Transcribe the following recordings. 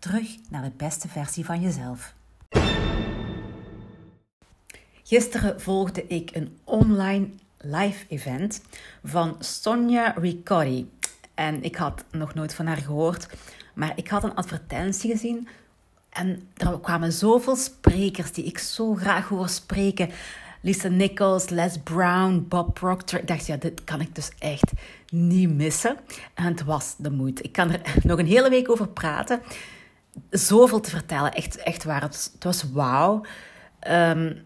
Terug naar de beste versie van jezelf. Gisteren volgde ik een online live event van Sonja Ricotti. En ik had nog nooit van haar gehoord, maar ik had een advertentie gezien. En er kwamen zoveel sprekers die ik zo graag hoor spreken. Lisa Nichols, Les Brown, Bob Proctor. Ik dacht, ja, dit kan ik dus echt niet missen. En het was de moeite. Ik kan er nog een hele week over praten. Zoveel te vertellen. Echt, echt waar. Het, was wauw. Um,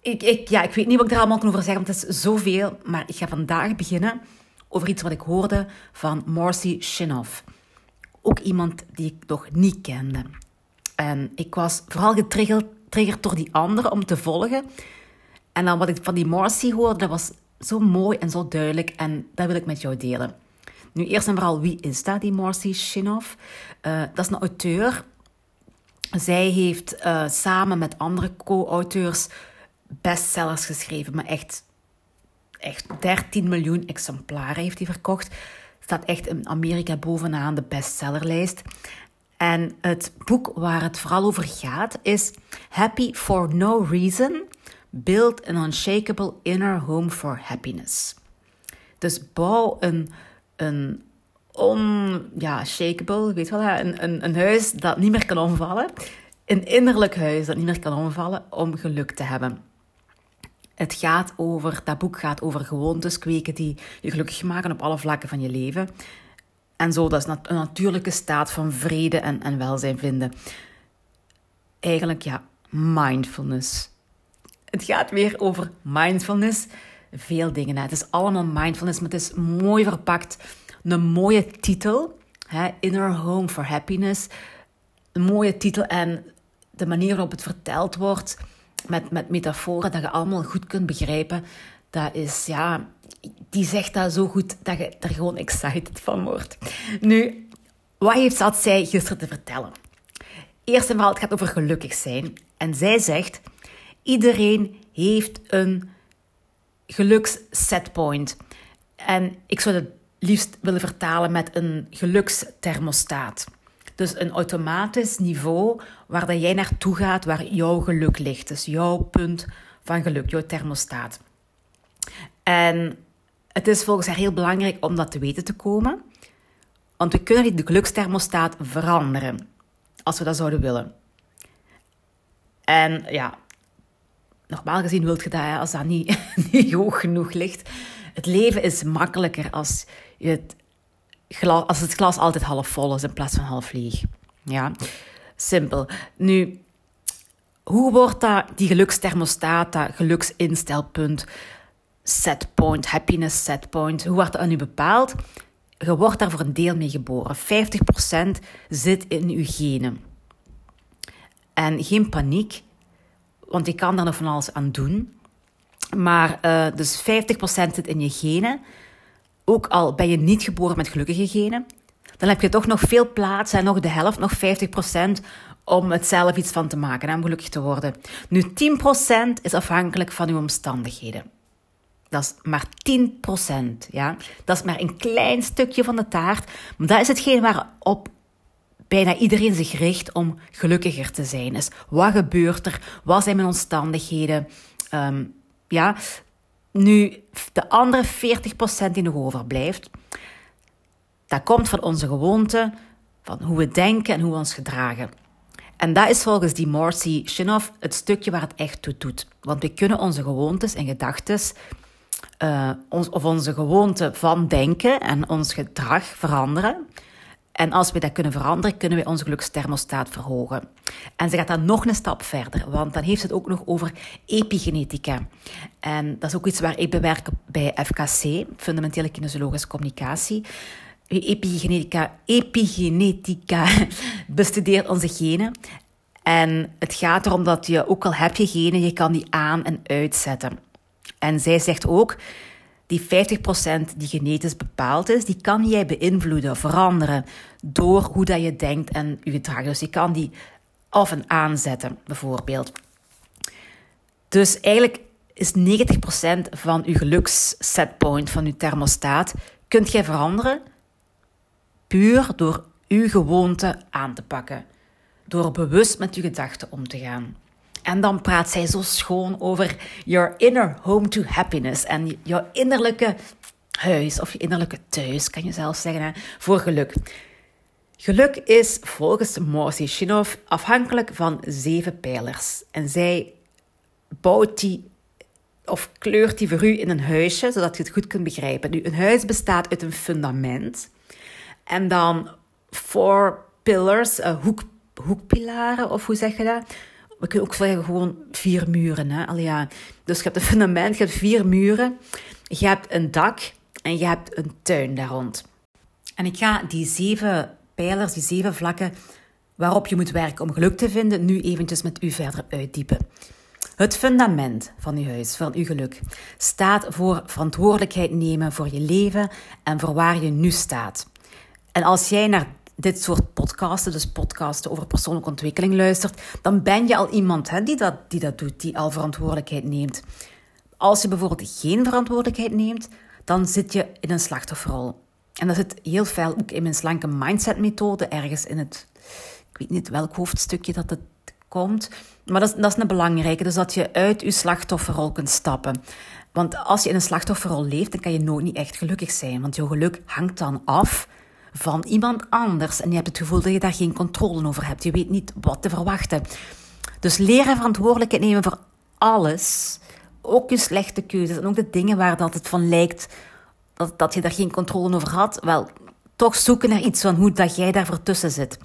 ik, ik, ja, ik weet niet wat ik er allemaal kan over zeggen, want het is zoveel. Maar ik ga vandaag beginnen over iets wat ik hoorde van Marcy Shinoff. Ook iemand die ik nog niet kende. En ik was vooral getriggerd door die anderen om te volgen. En dan wat ik van die Marcy hoorde, dat was zo mooi en zo duidelijk. En dat wil ik met jou delen. Nu, eerst en vooral, wie is dat, die Marcy Shinoff? Uh, dat is een auteur. Zij heeft uh, samen met andere co-auteurs bestsellers geschreven, maar echt, echt 13 miljoen exemplaren heeft hij verkocht. Staat echt in Amerika bovenaan de bestsellerlijst. En het boek waar het vooral over gaat is Happy for No Reason. Build an Unshakable Inner Home for Happiness. Dus bouw een, een on, ja, shakeable, weet wel, een, een, een huis dat niet meer kan omvallen. Een innerlijk huis dat niet meer kan omvallen om geluk te hebben. Het gaat over, dat boek gaat over gewoontes kweken die je gelukkig maken op alle vlakken van je leven. En zo, dat is een natuurlijke staat van vrede en, en welzijn vinden. Eigenlijk, ja, mindfulness. Het gaat weer over mindfulness. Veel dingen. Hè. Het is allemaal mindfulness, maar het is mooi verpakt. Een mooie titel. Hè? Inner Home for Happiness. Een mooie titel en de manier waarop het verteld wordt met, met metaforen dat je allemaal goed kunt begrijpen. Dat is, ja, die zegt dat zo goed dat je er gewoon excited van wordt. Nu, wat heeft zij gisteren te vertellen? Eerst en vooral, het gaat over gelukkig zijn. En zij zegt, iedereen heeft een gelukssetpoint. En ik zou het liefst willen vertalen met een geluksthermostaat. Dus een automatisch niveau waar dat jij naartoe gaat, waar jouw geluk ligt. Dus jouw punt van geluk, jouw thermostaat. En het is volgens haar heel belangrijk om dat te weten te komen. Want we kunnen niet de geluksthermostaat veranderen. Als we dat zouden willen. En ja, normaal gezien wilt je dat als dat niet, niet hoog genoeg ligt. Het leven is makkelijker als je het glas, als het glas altijd half vol is in plaats van half leeg. Ja, simpel. Nu, hoe wordt dat, die geluksthermostaat, dat geluksinstelpunt, setpoint, happiness setpoint, hoe wordt dat nu bepaald? Je wordt daar voor een deel mee geboren. 50% zit in je genen. En geen paniek, want je kan daar nog van alles aan doen. Maar uh, dus 50% zit in je genen ook al ben je niet geboren met gelukkige genen, dan heb je toch nog veel plaats en nog de helft, nog 50% om het zelf iets van te maken en om gelukkig te worden. Nu, 10% is afhankelijk van uw omstandigheden. Dat is maar 10%. Ja? Dat is maar een klein stukje van de taart. Maar dat is hetgeen waarop bijna iedereen zich richt om gelukkiger te zijn. Dus wat gebeurt er? Wat zijn mijn omstandigheden? Um, ja, nu, de andere 40% die nog overblijft, dat komt van onze gewoonte, van hoe we denken en hoe we ons gedragen. En dat is volgens die Marcy Shinoff het stukje waar het echt toe doet. Want we kunnen onze gewoontes en gedachten, ons, of onze gewoonte van denken en ons gedrag veranderen. En als we dat kunnen veranderen, kunnen we onze geluksthermostaat verhogen. En ze gaat dan nog een stap verder, want dan heeft ze het ook nog over epigenetica. En dat is ook iets waar ik bewerk bij FKC, fundamentele kinesiologische communicatie. Epigenetica, epigenetica bestudeert onze genen. En het gaat erom dat je, ook al heb je genen, je kan die aan- en uitzetten. En zij zegt ook, die 50% die genetisch bepaald is, die kan jij beïnvloeden, veranderen, door hoe dat je denkt en je gedrag. Dus je kan die af en aanzetten, bijvoorbeeld. Dus eigenlijk is 90% van je gelukssetpoint, van je thermostaat, kunt jij veranderen puur door uw gewoonte aan te pakken. Door bewust met je gedachten om te gaan. En dan praat zij zo schoon over your inner home to happiness en jouw innerlijke huis of je innerlijke thuis, kan je zelf zeggen, hè, voor geluk. Geluk is volgens Marcy Shinoff afhankelijk van zeven pijlers. En zij bouwt die of kleurt die voor u in een huisje, zodat je het goed kunt begrijpen. Nu, een huis bestaat uit een fundament en dan four pillars, uh, hoek, hoekpilaren, of hoe zeg je dat? We kunnen ook zeggen gewoon vier muren. Hè? Allee, ja. Dus je hebt een fundament, je hebt vier muren, je hebt een dak en je hebt een tuin daar rond. En ik ga die zeven pijlers, die zeven vlakken waarop je moet werken om geluk te vinden, nu eventjes met u verder uitdiepen. Het fundament van uw huis, van uw geluk, staat voor verantwoordelijkheid nemen voor je leven en voor waar je nu staat. En als jij naar dit soort podcasten, dus podcasten over persoonlijke ontwikkeling luistert, dan ben je al iemand hè, die, dat, die dat doet, die al verantwoordelijkheid neemt. Als je bijvoorbeeld geen verantwoordelijkheid neemt, dan zit je in een slachtofferrol. En dat zit heel veel ook in mijn slanke mindset methode, ergens in het, ik weet niet welk hoofdstukje dat het komt, maar dat is, dat is een belangrijke, dus dat je uit je slachtofferrol kunt stappen. Want als je in een slachtofferrol leeft, dan kan je nooit niet echt gelukkig zijn, want je geluk hangt dan af van iemand anders. En je hebt het gevoel dat je daar geen controle over hebt. Je weet niet wat te verwachten. Dus leren verantwoordelijkheid nemen voor alles. Ook je slechte keuzes en ook de dingen waar dat het van lijkt dat, dat je daar geen controle over had. Wel, toch zoeken naar iets van hoe dat jij daarvoor tussen zit.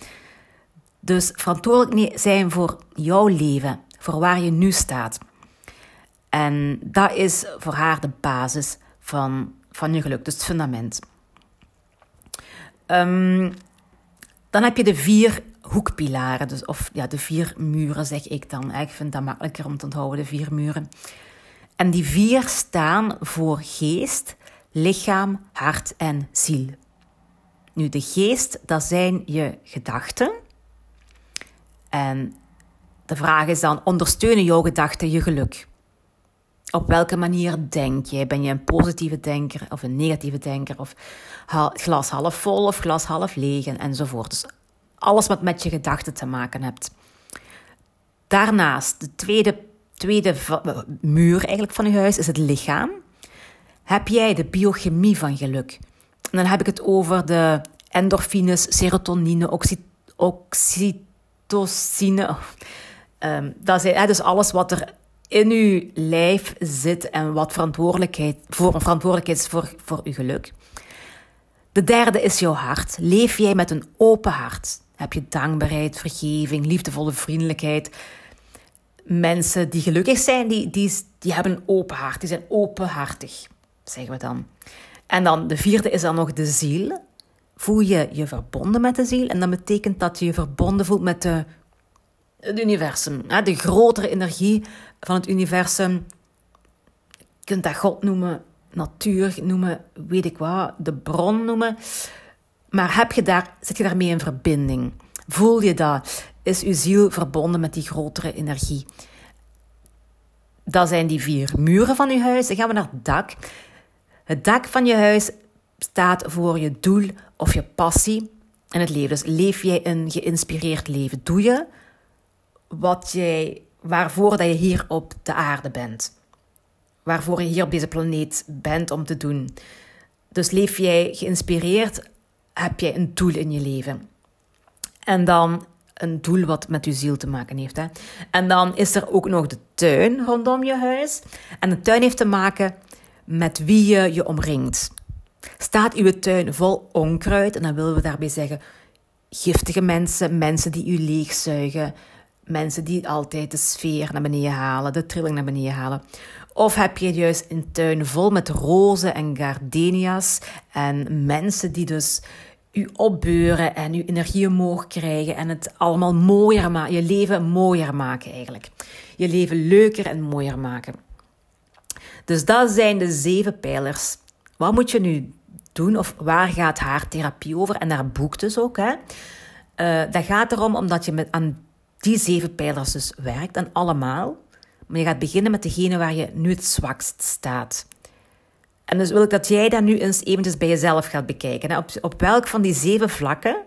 Dus verantwoordelijk zijn voor jouw leven, voor waar je nu staat. En dat is voor haar de basis van, van je geluk, dus het fundament. Um, dan heb je de vier hoekpilaren, dus, of ja, de vier muren zeg ik dan. Ik vind dat makkelijker om te onthouden, de vier muren. En die vier staan voor geest, lichaam, hart en ziel. Nu, de geest, dat zijn je gedachten. En de vraag is dan, ondersteunen jouw gedachten je geluk? Op welke manier denk je? Ben je een positieve denker of een negatieve denker? Of glas half vol of glas half leeg enzovoort. Dus alles wat met je gedachten te maken hebt. Daarnaast, de tweede, tweede muur eigenlijk van je huis is het lichaam. Heb jij de biochemie van geluk? En dan heb ik het over de endorfines, serotonine, oxytocine. Um, dat is dus alles wat er in uw lijf zit en wat verantwoordelijkheid, voor, verantwoordelijk is voor, voor uw geluk. De derde is jouw hart. Leef jij met een open hart? Heb je dankbaarheid, vergeving, liefdevolle vriendelijkheid? Mensen die gelukkig zijn, die, die, die hebben een open hart. Die zijn openhartig, zeggen we dan. En dan de vierde is dan nog de ziel. Voel je je verbonden met de ziel? En dat betekent dat je je verbonden voelt met de, het universum. De grotere energie van het universum. Je kunt dat God noemen, natuur noemen, weet ik wat, de bron noemen. Maar heb je daar, zit je daarmee in verbinding? Voel je dat? Is uw ziel verbonden met die grotere energie? Dat zijn die vier muren van je huis. Dan gaan we naar het dak. Het dak van je huis staat voor je doel of je passie in het leven. Dus leef jij een geïnspireerd leven? Doe je wat jij, waarvoor dat je hier op de aarde bent? waarvoor je hier op deze planeet bent om te doen. Dus leef jij geïnspireerd, heb jij een doel in je leven. En dan een doel wat met je ziel te maken heeft. Hè? En dan is er ook nog de tuin rondom je huis. En de tuin heeft te maken met wie je je omringt. Staat uw tuin vol onkruid, en dan willen we daarbij zeggen giftige mensen, mensen die u leegzuigen, mensen die altijd de sfeer naar beneden halen, de trilling naar beneden halen. Of heb je juist een tuin vol met rozen en gardenia's en mensen die dus u opbeuren en uw energie omhoog krijgen en het allemaal mooier maken, je leven mooier maken eigenlijk. Je leven leuker en mooier maken. Dus dat zijn de zeven pijlers. Wat moet je nu doen of waar gaat haar therapie over? En daar boekt dus ook. Hè? Uh, dat gaat erom omdat je met, aan die zeven pijlers dus werkt en allemaal. Maar je gaat beginnen met degene waar je nu het zwakst staat. En dus wil ik dat jij dat nu eens eventjes bij jezelf gaat bekijken. Op, op welk van die zeven vlakken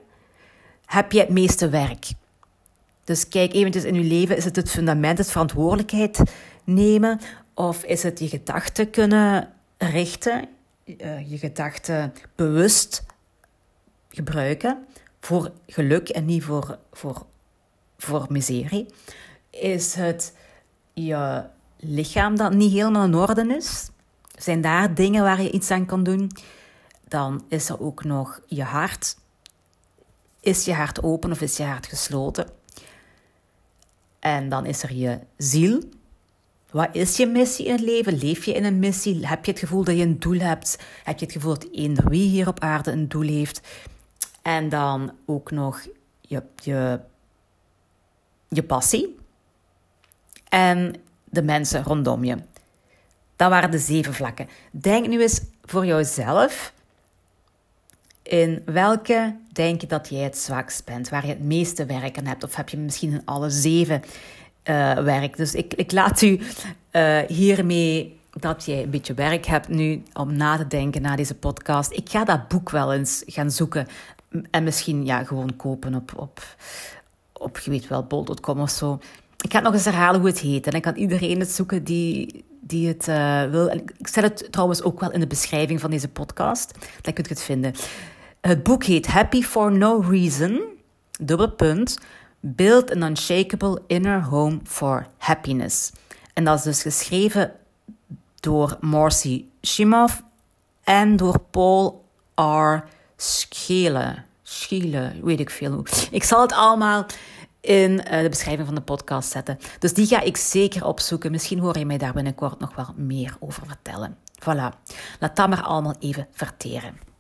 heb je het meeste werk? Dus kijk eventjes in je leven, is het het fundament, het verantwoordelijkheid nemen? Of is het je gedachten kunnen richten, uh, je gedachten bewust gebruiken voor geluk en niet voor, voor, voor miserie? Is het je lichaam dat niet helemaal in orde is? Zijn daar dingen waar je iets aan kan doen? Dan is er ook nog je hart. Is je hart open of is je hart gesloten? En dan is er je ziel. Wat is je missie in het leven? Leef je in een missie? Heb je het gevoel dat je een doel hebt? Heb je het gevoel dat eender wie hier op aarde een doel heeft? En dan ook nog je, je, je passie. En de mensen rondom je. Dat waren de zeven vlakken. Denk nu eens voor jouzelf. In welke denk je dat jij het zwakst bent? Waar je het meeste werk aan hebt? Of heb je misschien in alle zeven uh, werk? Dus ik, ik laat u uh, hiermee dat jij een beetje werk hebt nu om na te denken na deze podcast. Ik ga dat boek wel eens gaan zoeken. En misschien ja, gewoon kopen op, op, op je wel, bol.com of zo. Ik ga het nog eens herhalen hoe het heet. En ik kan iedereen het zoeken die, die het uh, wil. Ik zet het trouwens ook wel in de beschrijving van deze podcast. Dan kunt je het vinden. Het boek heet Happy for No Reason. Dubbel punt. Build an Unshakable Inner Home for Happiness. En dat is dus geschreven door Marcy Shimoff en door Paul R. Schele. Schele, weet ik veel. Ik zal het allemaal in eh, de beschrijving van de podcast zetten. Dus die ga ik zeker opzoeken. Misschien hoor je mij daar binnenkort nog wel meer over vertellen. Voilà. Laat dat maar allemaal even verteren.